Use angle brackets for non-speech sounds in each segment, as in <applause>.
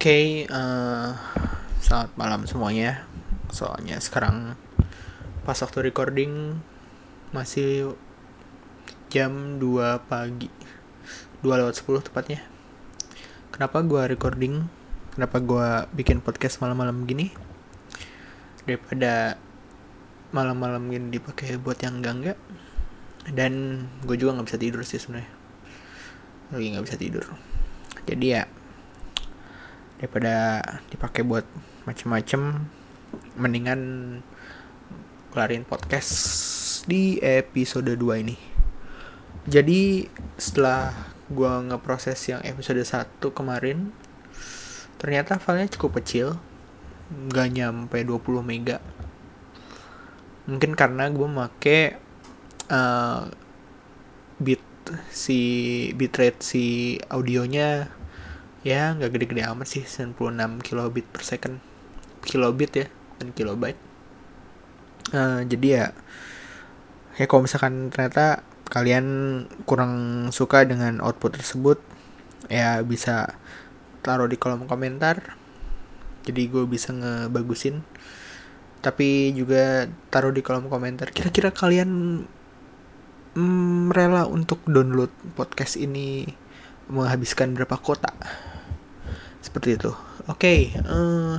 Oke, eh, selamat malam semuanya. Soalnya sekarang pas waktu recording masih jam 2 pagi. 2 lewat 10 tepatnya. Kenapa gua recording? Kenapa gua bikin podcast malam-malam gini? Daripada malam-malam gini dipakai buat yang enggak-enggak. Dan gue juga nggak bisa tidur sih sebenarnya. Lagi nggak bisa tidur. Jadi ya daripada dipakai buat macem-macem mendingan kelarin podcast di episode 2 ini. Jadi setelah gua ngeproses yang episode 1 kemarin ternyata filenya cukup kecil nggak nyampe 20 mega. Mungkin karena gue make uh, bit si bitrate si audionya ya nggak gede-gede amat sih 96 kilobit per second. Kilobit ya dan kilobyte. Uh, jadi ya ya kalau misalkan ternyata kalian kurang suka dengan output tersebut ya bisa taruh di kolom komentar. Jadi gue bisa ngebagusin. Tapi juga taruh di kolom komentar kira-kira kalian mm, rela untuk download podcast ini menghabiskan berapa kota seperti itu. Oke okay, uh, eh,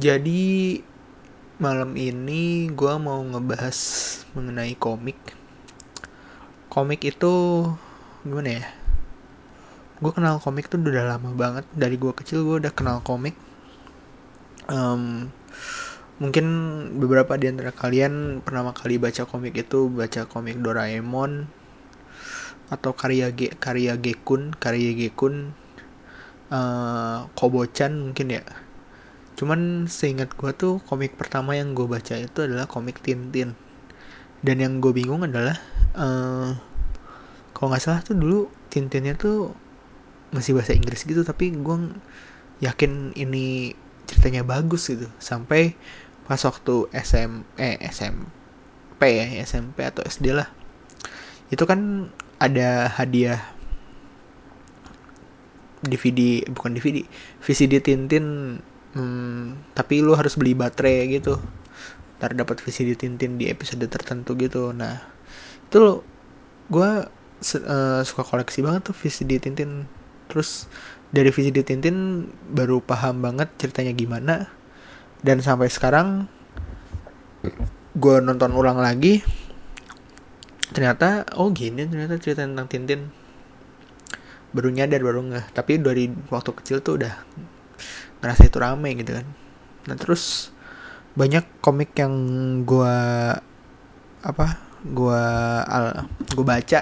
jadi malam ini gue mau ngebahas mengenai komik. Komik itu gimana ya? Gue kenal komik tuh udah lama banget. Dari gue kecil gue udah kenal komik. Um, mungkin beberapa di antara kalian pertama kali baca komik itu baca komik Doraemon atau karya G karya Gekun karya Gekun uh, Kobocan mungkin ya. Cuman seingat gue tuh komik pertama yang gue baca itu adalah komik Tintin dan yang gue bingung adalah uh, kalau nggak salah tuh dulu Tintinnya tuh masih bahasa Inggris gitu tapi gue yakin ini ceritanya bagus gitu. Sampai pas waktu SM eh SMP ya SMP atau SD lah. Itu kan ada hadiah DVD bukan DVD VCD Tintin hmm, tapi lu harus beli baterai gitu. Ntar dapat VCD Tintin di episode tertentu gitu. Nah itu lo gue uh, suka koleksi banget tuh VCD Tintin. Terus dari VCD Tintin baru paham banget ceritanya gimana. Dan sampai sekarang gue nonton ulang lagi. Ternyata oh gini ternyata cerita tentang Tintin baru nyadar baru nggak tapi dari waktu kecil tuh udah ngerasa itu rame gitu kan. Nah terus banyak komik yang gua apa gua al gua baca.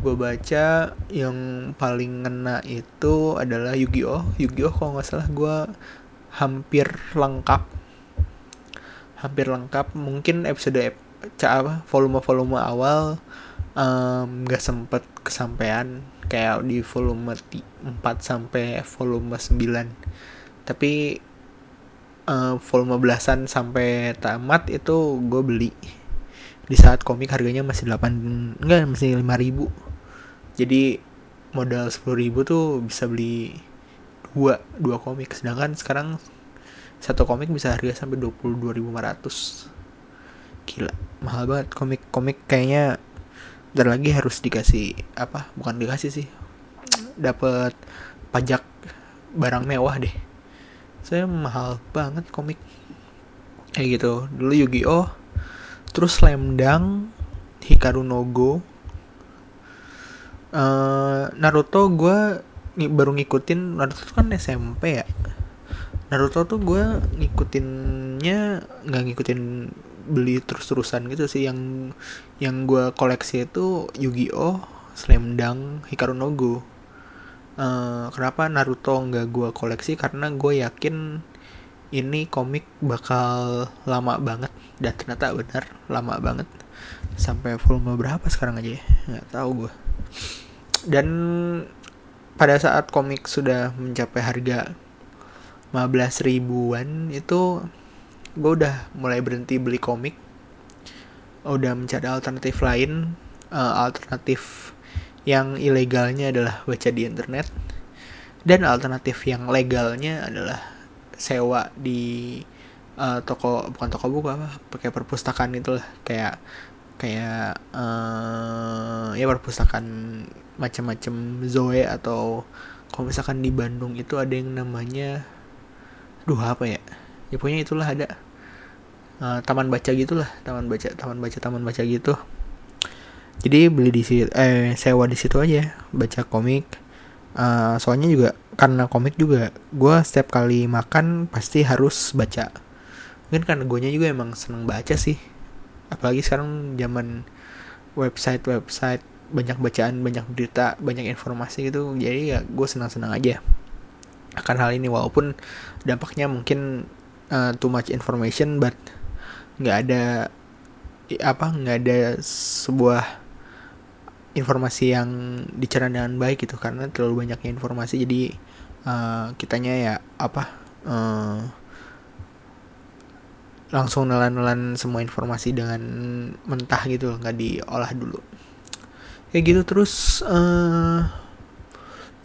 Gua baca yang paling ngena itu adalah Yu-Gi-Oh! Yu-Gi-Oh! Kalau nggak salah gua hampir lengkap. Hampir lengkap. Mungkin episode apa volume volume awal nggak um, sempet kesampaian kayak di volume 4 sampai volume 9 tapi uh, volume belasan sampai tamat itu gue beli. Di saat komik harganya masih 8 enggak masih 5 ribu. Jadi modal 10 ribu tuh bisa beli dua dua komik. Sedangkan sekarang satu komik bisa harga sampai 22.500 gila mahal banget komik-komik kayaknya dan lagi harus dikasih apa bukan dikasih sih dapat pajak barang mewah deh. Saya mahal banget komik. Kayak gitu. Dulu Yu-Gi-Oh terus Slam Hikaru no Go. Uh, Naruto gue baru ngikutin Naruto kan SMP ya. Naruto tuh gue ngikutinnya nggak ngikutin beli terus-terusan gitu sih yang yang gue koleksi itu Yu-Gi-Oh, Slam Dunk, Hikaru no Go. Uh, kenapa Naruto nggak gue koleksi? Karena gue yakin ini komik bakal lama banget. Dan ternyata benar lama banget. Sampai volume berapa sekarang aja ya? Nggak tahu gue dan pada saat komik sudah mencapai harga 15 ribuan itu gue udah mulai berhenti beli komik udah mencari alternatif lain. Uh, alternatif yang ilegalnya adalah baca di internet. Dan alternatif yang legalnya adalah sewa di uh, toko bukan toko buku apa pakai perpustakaan itulah. Kayak kayak uh, ya perpustakaan macam-macam Zoe atau kalau misalkan di Bandung itu ada yang namanya duh apa ya? Ya pokoknya itulah ada uh, taman baca gitulah taman baca taman baca taman baca gitu. Jadi beli di situ eh sewa di situ aja baca komik. Uh, soalnya juga karena komik juga gue setiap kali makan pasti harus baca. Mungkin karena gue juga emang seneng baca sih. Apalagi sekarang zaman website website banyak bacaan banyak berita banyak informasi gitu. Jadi ya gue senang senang aja. Akan hal ini walaupun dampaknya mungkin uh, too much information but nggak ada apa nggak ada sebuah informasi yang dicerna dengan baik gitu karena terlalu banyaknya informasi. Jadi uh, kitanya ya apa uh, langsung nelan-nelan semua informasi dengan mentah gitu nggak diolah dulu. Kayak gitu terus uh,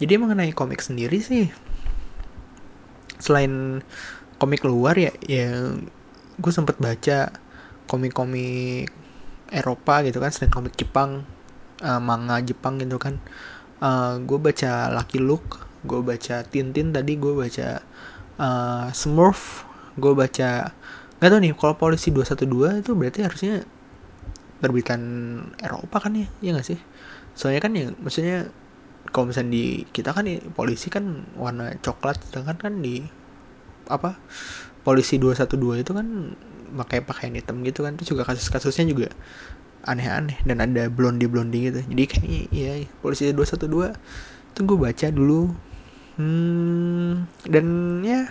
jadi mengenai komik sendiri sih selain komik luar ya ya gue sempet baca komik-komik Eropa gitu kan selain komik Jepang uh, manga Jepang gitu kan. Uh, gue baca Lucky Luke gue baca Tintin tadi gue baca uh, Smurf gue baca nggak tau nih kalau polisi 212 itu berarti harusnya terbitan Eropa kan ya ya gak sih? Soalnya kan ya maksudnya kalau misalnya di kita kan ya, polisi kan warna coklat sedangkan kan di apa polisi 212 itu kan pakai pakaian hitam gitu kan. Itu juga kasus-kasusnya juga aneh-aneh dan ada blondie blondie gitu. Jadi kayaknya ya polisi 212 itu gue baca dulu. Hmm, dan ya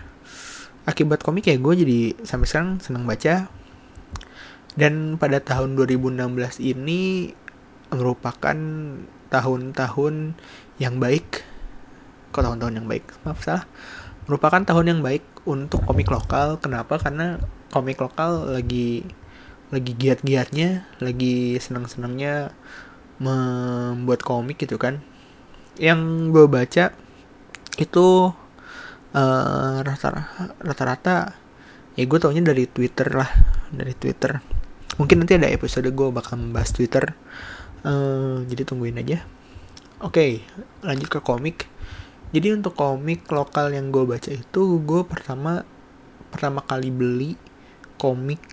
akibat komik ya gue jadi sampai sekarang senang baca. Dan pada tahun 2016 ini merupakan tahun-tahun yang baik. Kok tahun-tahun yang baik? Maaf salah. Merupakan tahun yang baik untuk komik lokal. Kenapa? Karena komik lokal lagi lagi giat-giatnya lagi senang-senangnya membuat komik gitu kan. Yang gue baca itu uh, rata-rata ya gue taunya dari Twitter lah dari Twitter. Mungkin nanti ada episode gue bakal membahas Twitter. Uh, jadi tungguin aja. Oke okay, lanjut ke komik jadi untuk komik lokal yang gue baca itu gue pertama pertama kali beli komik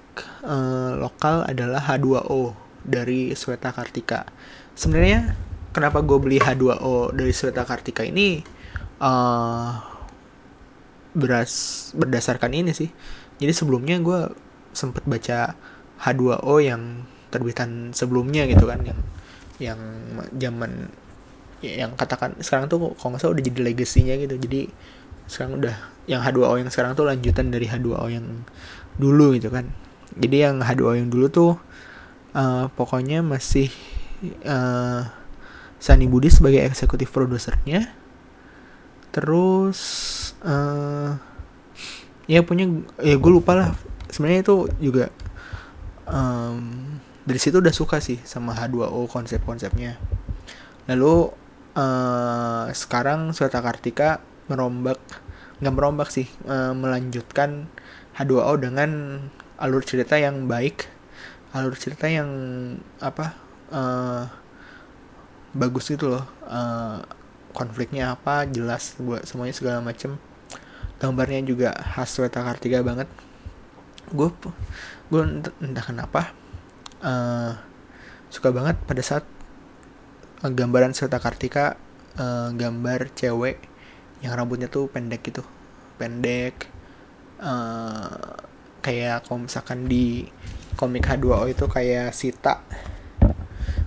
uh, lokal adalah H2O dari Sweta Kartika. Sebenarnya kenapa gue beli H2O dari Sweta Kartika ini uh, beras berdasarkan ini sih. Jadi sebelumnya gue sempet baca H2O yang terbitan sebelumnya gitu kan yang yang zaman yang katakan sekarang tuh kalau nggak salah udah jadi legasinya gitu. Jadi sekarang udah yang H2O yang sekarang tuh lanjutan dari H2O yang dulu gitu kan. Jadi yang H2O yang dulu tuh uh, pokoknya masih uh, Sunny Budi sebagai eksekutif produsernya. Terus uh, ya punya ya gue lupa lah. Sebenarnya itu juga um, dari situ udah suka sih sama H2O konsep-konsepnya. Lalu uh, sekarang Sweta Kartika merombak nggak merombak sih uh, melanjutkan H2O dengan alur cerita yang baik alur cerita yang apa uh, bagus gitu loh. Uh, konfliknya apa jelas buat semuanya segala macem. Gambarnya juga khas Sweta Kartika banget. Gue gue entah kenapa uh, suka banget pada saat gambaran Seta Kartika uh, gambar cewek yang rambutnya tuh pendek gitu. Pendek uh, kayak kalau misalkan di komik H2O itu kayak Sita.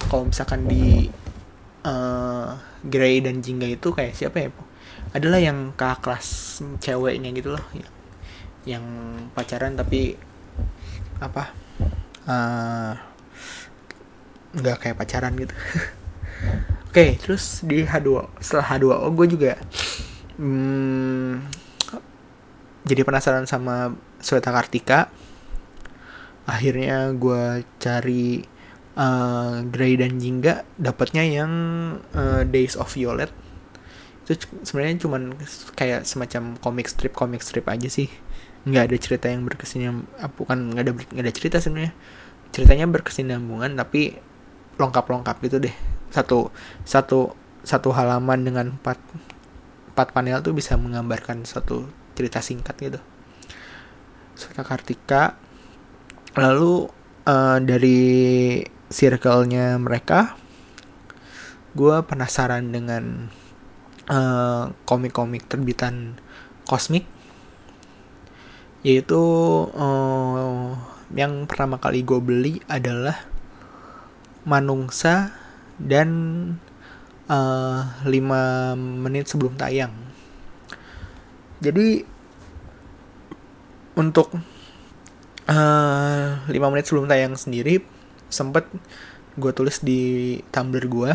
Kalau misalkan di uh, Grey dan Jingga itu kayak siapa ya adalah yang kakak kelas ceweknya gitu loh yang, yang pacaran tapi apa nggak uh, kayak pacaran gitu <laughs> Oke, okay, terus di H2 setelah H2O gue juga hmm, jadi penasaran sama Sweta Kartika. Akhirnya gue cari uh, Grey dan Jingga, dapatnya yang uh, Days of Violet. Itu sebenarnya cuman kayak semacam komik strip komik strip aja sih. Nggak ada cerita yang berkesinambungan ah, bukan nggak ada nggak ada cerita sebenarnya. Ceritanya berkesinambungan tapi lengkap-lengkap gitu deh satu satu satu halaman dengan empat empat panel tuh bisa menggambarkan satu cerita singkat gitu. Suta Kartika. Lalu uh, dari circle-nya mereka gue penasaran dengan uh, komik-komik terbitan kosmik. Yaitu uh, yang pertama kali gue beli adalah Manungsa dan uh, eh, 5 menit sebelum tayang. Jadi untuk uh, 5 menit sebelum tayang sendiri sempet gue tulis di Tumblr gue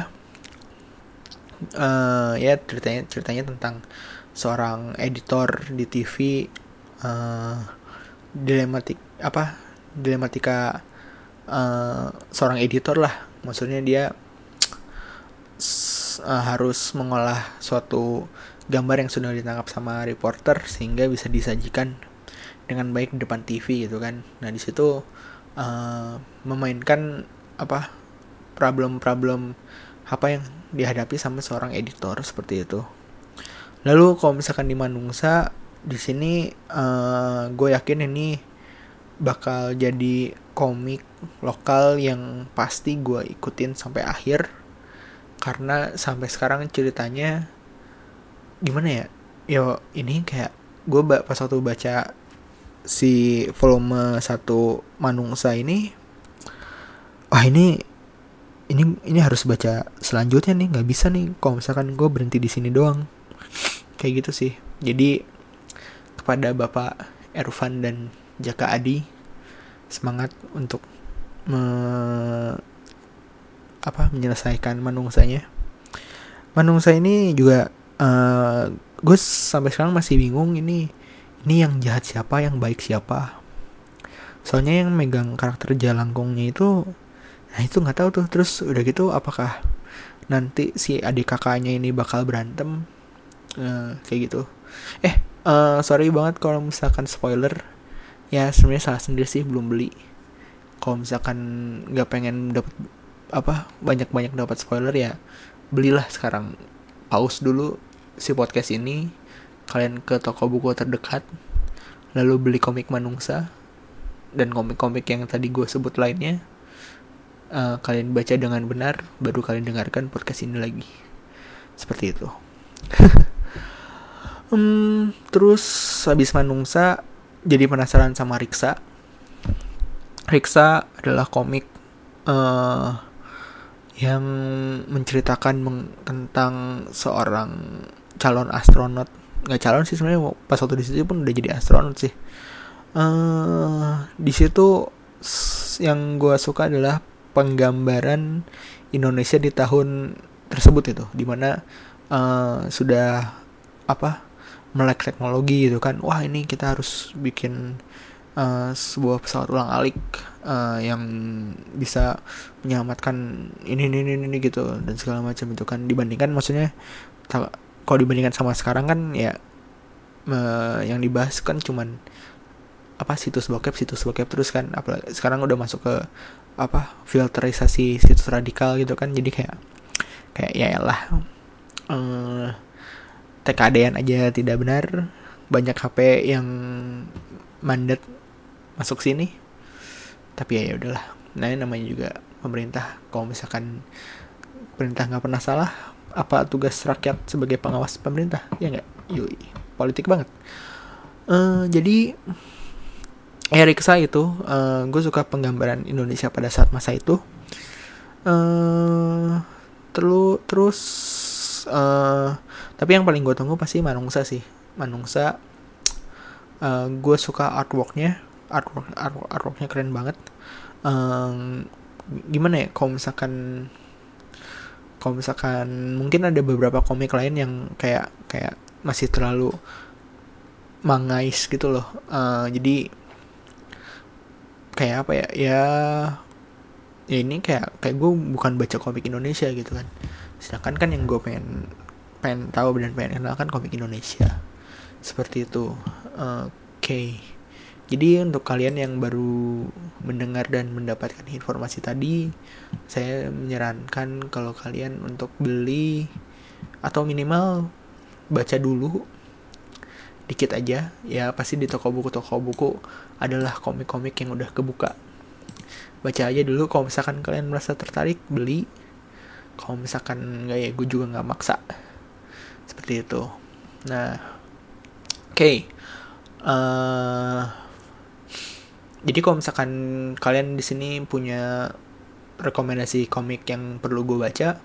uh, ya ceritanya ceritanya tentang seorang editor di TV uh, dilematik apa dilematika uh, seorang editor lah. Maksudnya dia uh, harus mengolah suatu gambar yang sudah ditangkap sama reporter sehingga bisa disajikan dengan baik di depan TV gitu kan. Nah di situ uh, memainkan apa problem-problem apa yang dihadapi sama seorang editor seperti itu. Lalu kalau misalkan di Manungsa di sini uh, gue yakin ini bakal jadi komik lokal yang pasti gue ikutin sampai akhir karena sampai sekarang ceritanya gimana ya? Yo ini kayak gue pas waktu baca si volume satu Manungsa ini wah ini ini ini harus baca selanjutnya nih nggak bisa nih kalau misalkan gue berhenti di sini doang. Kayak gitu sih. Jadi kepada Bapak Ervan dan Jaka Adi semangat untuk me, apa menyelesaikan manungsanya. Manungsa ini juga uh, gue sampai sekarang masih bingung ini ini yang jahat siapa yang baik siapa. Soalnya yang megang karakter jalangkungnya itu nah itu nggak tahu tuh. Terus udah gitu apakah nanti si adik kakaknya ini bakal berantem? Uh, kayak gitu. Eh uh, sorry banget kalau misalkan spoiler. Ya sebenarnya salah sendiri sih belum beli. Kalau misalkan nggak pengen dapat apa banyak-banyak dapat spoiler ya belilah sekarang. Pause dulu si podcast ini kalian ke toko buku terdekat lalu beli komik Manungsa dan komik-komik yang tadi gue sebut lainnya. Uh, kalian baca dengan benar baru kalian dengarkan podcast ini lagi. Seperti itu. <laughs> Hmm, terus habis Manungsa jadi penasaran sama Riksa. Riksa adalah komik uh, yang menceritakan meng tentang seorang calon astronot. Nggak calon sih sebenarnya pas waktu di situ pun udah jadi astronot sih. Uh, di situ yang gue suka adalah penggambaran Indonesia di tahun tersebut itu, di mana uh, sudah apa melek teknologi gitu kan wah ini kita harus bikin uh, sebuah pesawat ulang alik uh, yang bisa menyelamatkan ini ini ini, ini gitu dan segala macam itu kan. Dibandingkan maksudnya kalau dibandingkan sama sekarang kan ya uh, yang dibahas kan cuman apa situs bokep situs bokep terus kan. Apalagi sekarang udah masuk ke apa filterisasi situs radikal gitu kan. Jadi kayak kayak ya lah uh, TKD-an aja tidak benar. Banyak HP yang mandat masuk sini. Tapi ya, ya udahlah. Nah ini namanya juga pemerintah. Kalau misalkan pemerintah nggak pernah salah apa tugas rakyat sebagai pengawas pemerintah? Ya nggak? Yui politik banget. Uh, jadi Eriksa itu uh, gue suka penggambaran Indonesia pada saat masa itu. Uh, terus terus uh, tapi yang paling gue tunggu pasti Manungsa sih. Manungsa uh, gue suka artworknya artwork, artwork artworknya keren banget. Um, gimana ya kalau misalkan kalau misalkan mungkin ada beberapa komik lain yang kayak kayak masih terlalu mangais gitu loh. Uh, jadi kayak apa ya ya ya ini kayak kayak gue bukan baca komik Indonesia gitu kan. Sedangkan kan yang gue pengen pengen tahu dan pengen kenal kan komik Indonesia. Seperti itu. Oke. okay. Jadi untuk kalian yang baru mendengar dan mendapatkan informasi tadi saya menyarankan kalau kalian untuk beli atau minimal baca dulu dikit aja. Ya pasti di toko buku toko buku adalah komik-komik yang udah kebuka. Baca aja dulu kalau misalkan kalian merasa tertarik beli. Kalau misalkan nggak ya gue juga nggak maksa. Seperti itu. Nah oke. Okay. uh, eh, jadi kalau misalkan kalian di sini punya rekomendasi komik yang perlu gue baca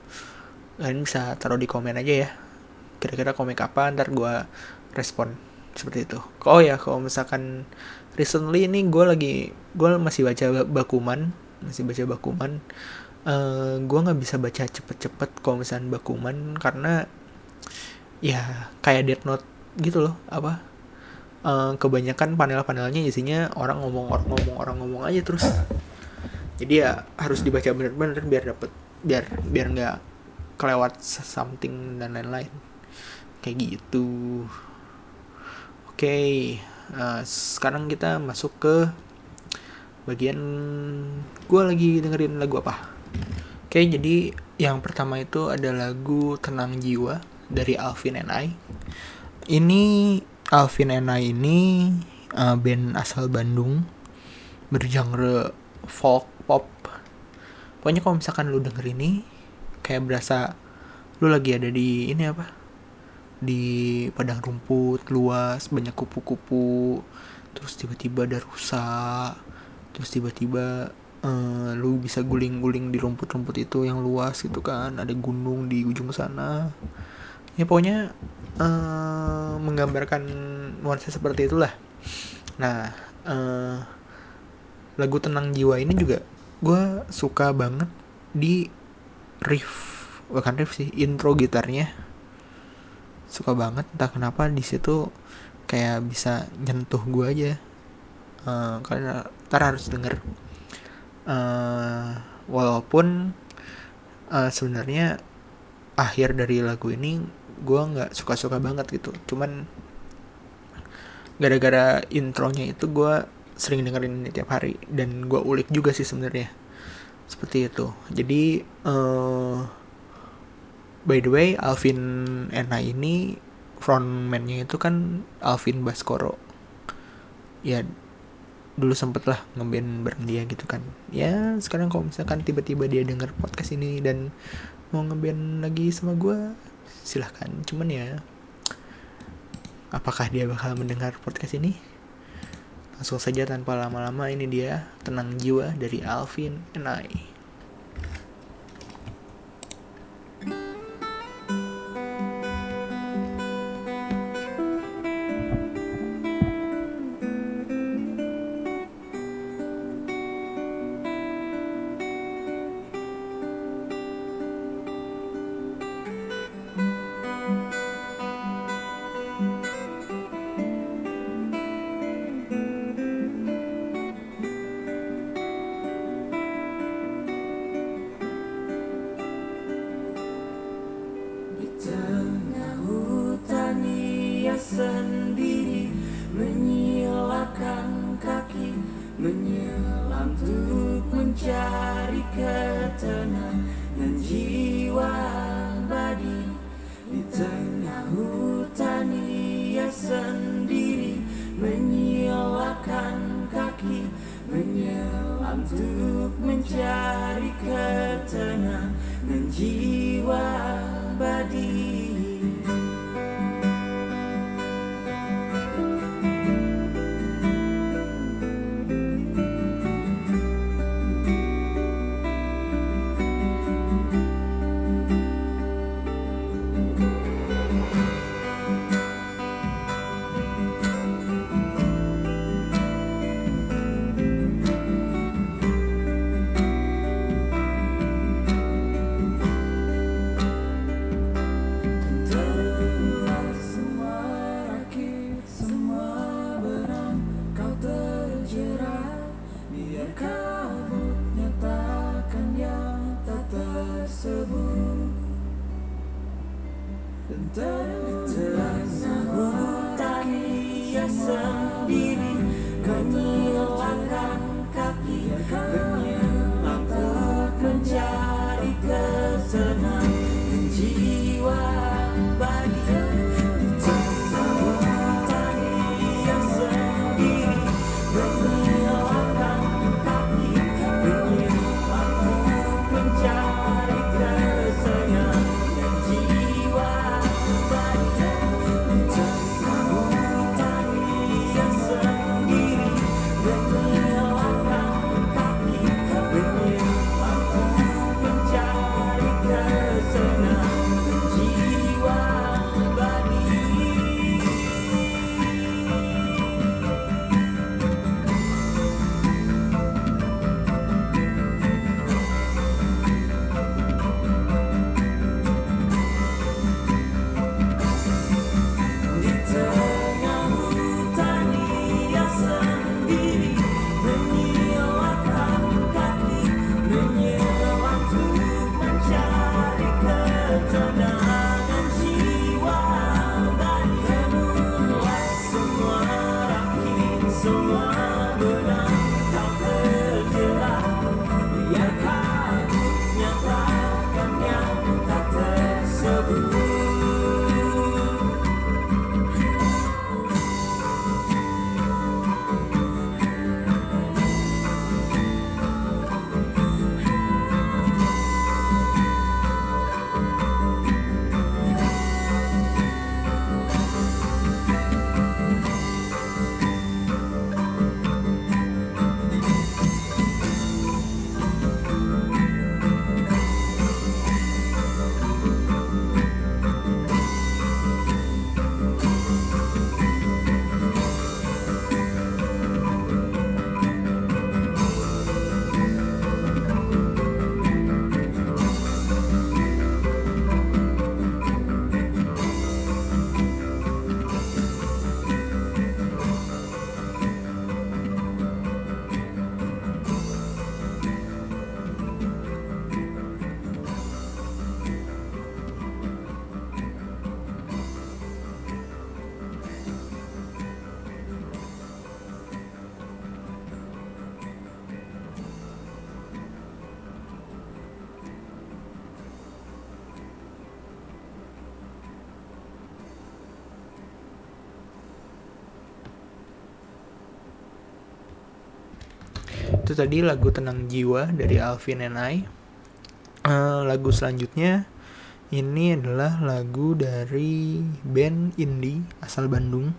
kalian bisa taruh di komen aja ya. Kira-kira komik apa ntar gue respon seperti itu. Oh ya kalau misalkan recently ini gue lagi gue masih baca bakuman masih baca bakuman. Uh, eh, gue nggak bisa baca cepet-cepet kalau misalnya bakuman karena ya kayak Death Note gitu loh apa uh, kebanyakan panel-panelnya isinya orang ngomong orang ngomong orang ngomong aja terus jadi ya harus dibaca bener-bener biar dapet biar biar nggak kelewat something dan lain-lain kayak gitu Oke, okay, uh, sekarang kita masuk ke bagian gue lagi dengerin lagu apa. Oke, okay, jadi yang pertama itu ada lagu Tenang Jiwa dari Alvin and I. Ini Alvin and I ini uh, band asal Bandung bergenre folk pop. Pokoknya kalau misalkan lu denger ini kayak berasa lu lagi ada di ini apa? di padang rumput luas banyak kupu-kupu terus tiba-tiba ada rusa terus tiba-tiba uh, lu bisa guling-guling di rumput-rumput itu yang luas gitu kan ada gunung di ujung sana ya pokoknya uh, menggambarkan nuansa seperti itulah. Nah uh, lagu tenang jiwa ini juga gue suka banget di riff bukan riff sih intro gitarnya. Suka banget entah kenapa di situ kayak bisa nyentuh gue aja. Uh, karena ntar harus denger. Uh, walaupun uh, sebenarnya akhir dari lagu ini gue nggak suka-suka banget gitu. Cuman gara-gara intronya itu gue sering dengerin ini tiap hari dan gue ulik juga sih sebenarnya. Seperti itu. Jadi uh, by the way Alvin Ena ini frontman-nya itu kan Alvin Baskoro. Ya dulu sempet lah ngeband bareng dia gitu kan. Ya sekarang kalau misalkan tiba-tiba dia denger podcast ini dan mau ngeband lagi sama gue silahkan. Cuman ya apakah dia bakal mendengar podcast ini? Langsung saja tanpa lama-lama ini dia tenang jiwa dari Alvin and I tersebut. Terlalu tadi ia sendiri. Kau kaki. sun. Tadi lagu Tenang Jiwa dari Alvin and I. Uh, lagu selanjutnya ini adalah lagu dari band indie asal Bandung.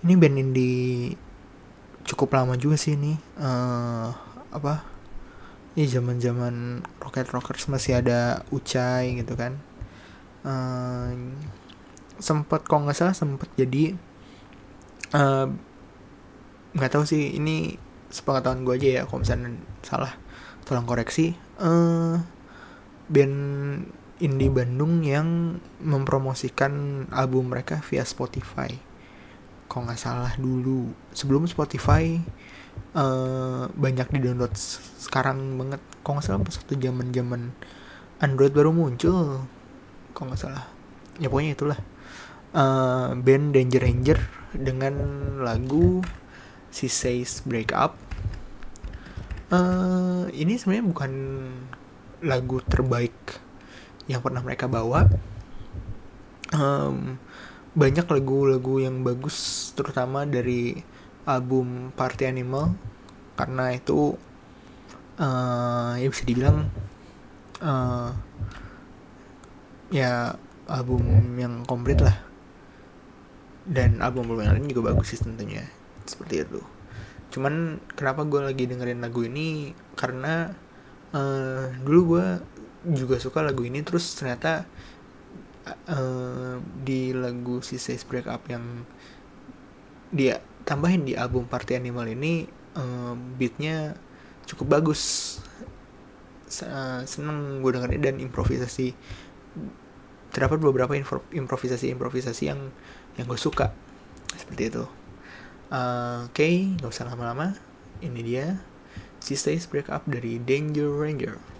Ini band indie cukup lama juga sih ini. Uh, apa? Ini zaman-zaman Rocket Rockers masih ada Ucai gitu kan. Uh, sempet kok nggak salah sempet jadi nggak uh, tahu sih ini sepengetahuan gue aja ya kalau misalnya salah tolong koreksi. Uh, band indie Bandung yang mempromosikan album mereka via Spotify. Kalau nggak salah dulu. Sebelum Spotify uh, banyak di download sekarang banget. Kalau nggak salah pas waktu zaman zaman Android baru muncul. Kalau nggak salah. Ya pokoknya itulah. Uh, band Danger Ranger dengan lagu She Says Break Up uh, ini sebenarnya bukan lagu terbaik yang pernah mereka bawa. Um, banyak lagu-lagu yang bagus terutama dari album Party Animal karena itu uh, ya bisa dibilang uh, ya album yang komplit lah. Dan album-album yang lain juga bagus sih tentunya seperti itu. Cuman kenapa gue lagi dengerin lagu ini? Karena uh, dulu gue juga suka lagu ini terus ternyata uh, di lagu si Says Break Up yang dia tambahin di album Party Animal ini uh, beatnya cukup bagus. Seneng gue dengerin dan improvisasi terdapat beberapa improvisasi improvisasi yang yang gue suka. Seperti itu oke okay, nggak usah lama-lama. Ini dia. Si Stays Break Up dari Danger Ranger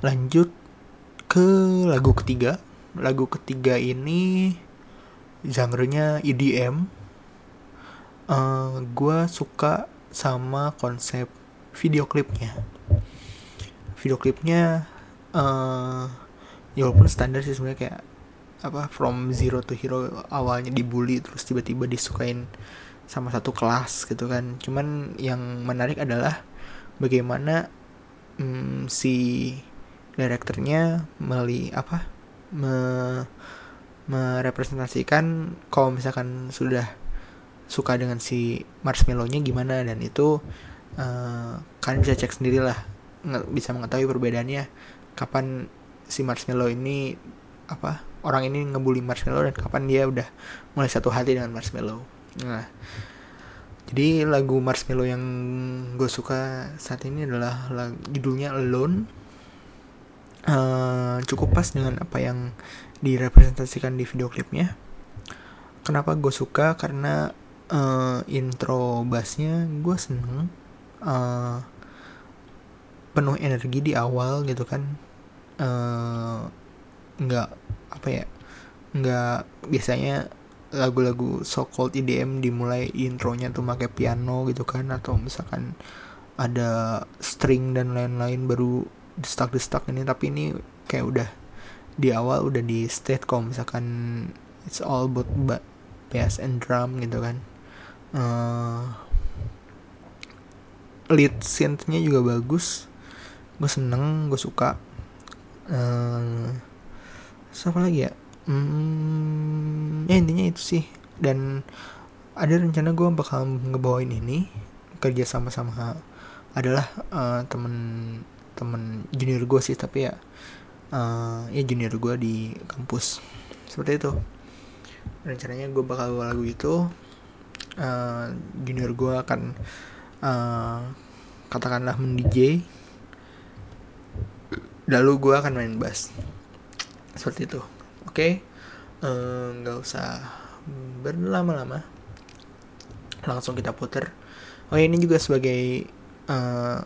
lanjut ke lagu ketiga. Lagu ketiga ini genre-nya EDM uh, eh, gue suka sama konsep video klipnya. Video klipnya uh, ya walaupun standar sih sebenarnya kayak apa from zero to hero awalnya dibully terus tiba-tiba disukain sama satu kelas gitu kan. Cuman yang menarik adalah bagaimana hmm, si direkturnya melalui apa me merepresentasikan kalau misalkan sudah suka dengan si marshmallownya gimana dan itu uh, kalian bisa cek sendirilah nggak bisa mengetahui perbedaannya kapan si marshmallow ini apa orang ini ngebully marshmallow dan kapan dia udah mulai satu hati dengan marshmallow. Nah jadi lagu marshmallow yang gue suka saat ini adalah lagu, judulnya Alone uh, cukup pas dengan apa yang direpresentasikan di video klipnya. Kenapa gue suka? Karena uh, intro bassnya gue seneng uh, penuh energi di awal gitu kan. Uh, nggak apa ya nggak biasanya lagu-lagu so called EDM dimulai intronya tuh pakai piano gitu kan. Atau misalkan ada string dan lain-lain baru destak destak ini tapi ini kayak udah di awal udah di state kalau misalkan it's all about bass and drum gitu kan. Uh, lead synthnya juga bagus. Gue seneng gue suka. Uh, siapa lagi ya? Hmm, ya intinya itu sih. Dan ada rencana gue bakal ngebawain ini kerja sama sama adalah uh, temen temen junior gue sih tapi ya uh, ya junior gue di kampus. Seperti itu. Rencananya gue bakal bawa lagu itu uh, junior gue akan uh, katakanlah men DJ lalu gue akan main bass. Seperti itu. Oke? Okay? nggak uh, usah berlama-lama. Langsung kita puter. Oh ini juga sebagai uh,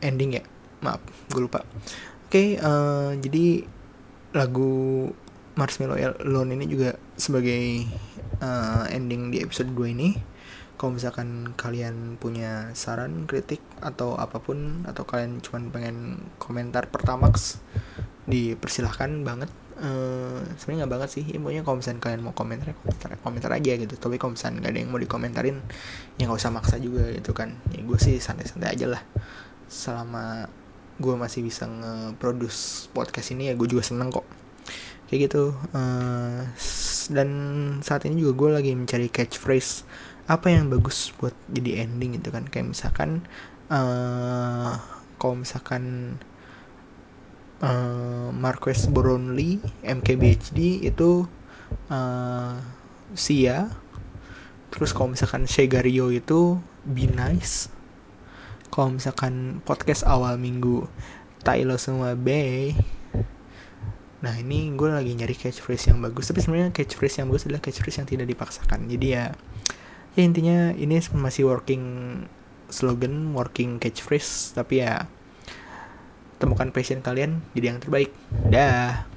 ending ya maaf gue lupa. Oke okay, uh, jadi lagu Marshmallow Alone ini juga sebagai uh, ending di episode 2 ini. Kalau misalkan kalian punya saran, kritik atau apa pun atau kalian cuma pengen komentar pertamax dipersilahkan banget. Uh, sebenarnya nggak banget sih ya, pokoknya misalkan kalian mau komentar komentar, komentar aja gitu. Tapi kalau misalkan nggak ada yang mau dikomentarin ya nggak usah maksa juga gitu kan. Ya gue sih santai-santai aja lah. Selama gue masih bisa nge-produce podcast ini ya gue juga seneng kok. Kayak gitu uh, dan saat ini juga gue lagi mencari catchphrase apa yang bagus buat jadi ending gitu kan. Kayak misalkan uh, kalau misalkan uh, Marquez Brownlee MKBHD itu uh, Sia terus kalau misalkan Shegario itu Be Nice kalau misalkan podcast awal minggu Tailo semua Bay Nah ini gue lagi nyari catchphrase yang bagus. Tapi sebenarnya catchphrase yang bagus adalah catchphrase yang tidak dipaksakan. Jadi ya Ya intinya ini masih working slogan Working catchphrase. Tapi ya Temukan passion kalian jadi yang terbaik. Dah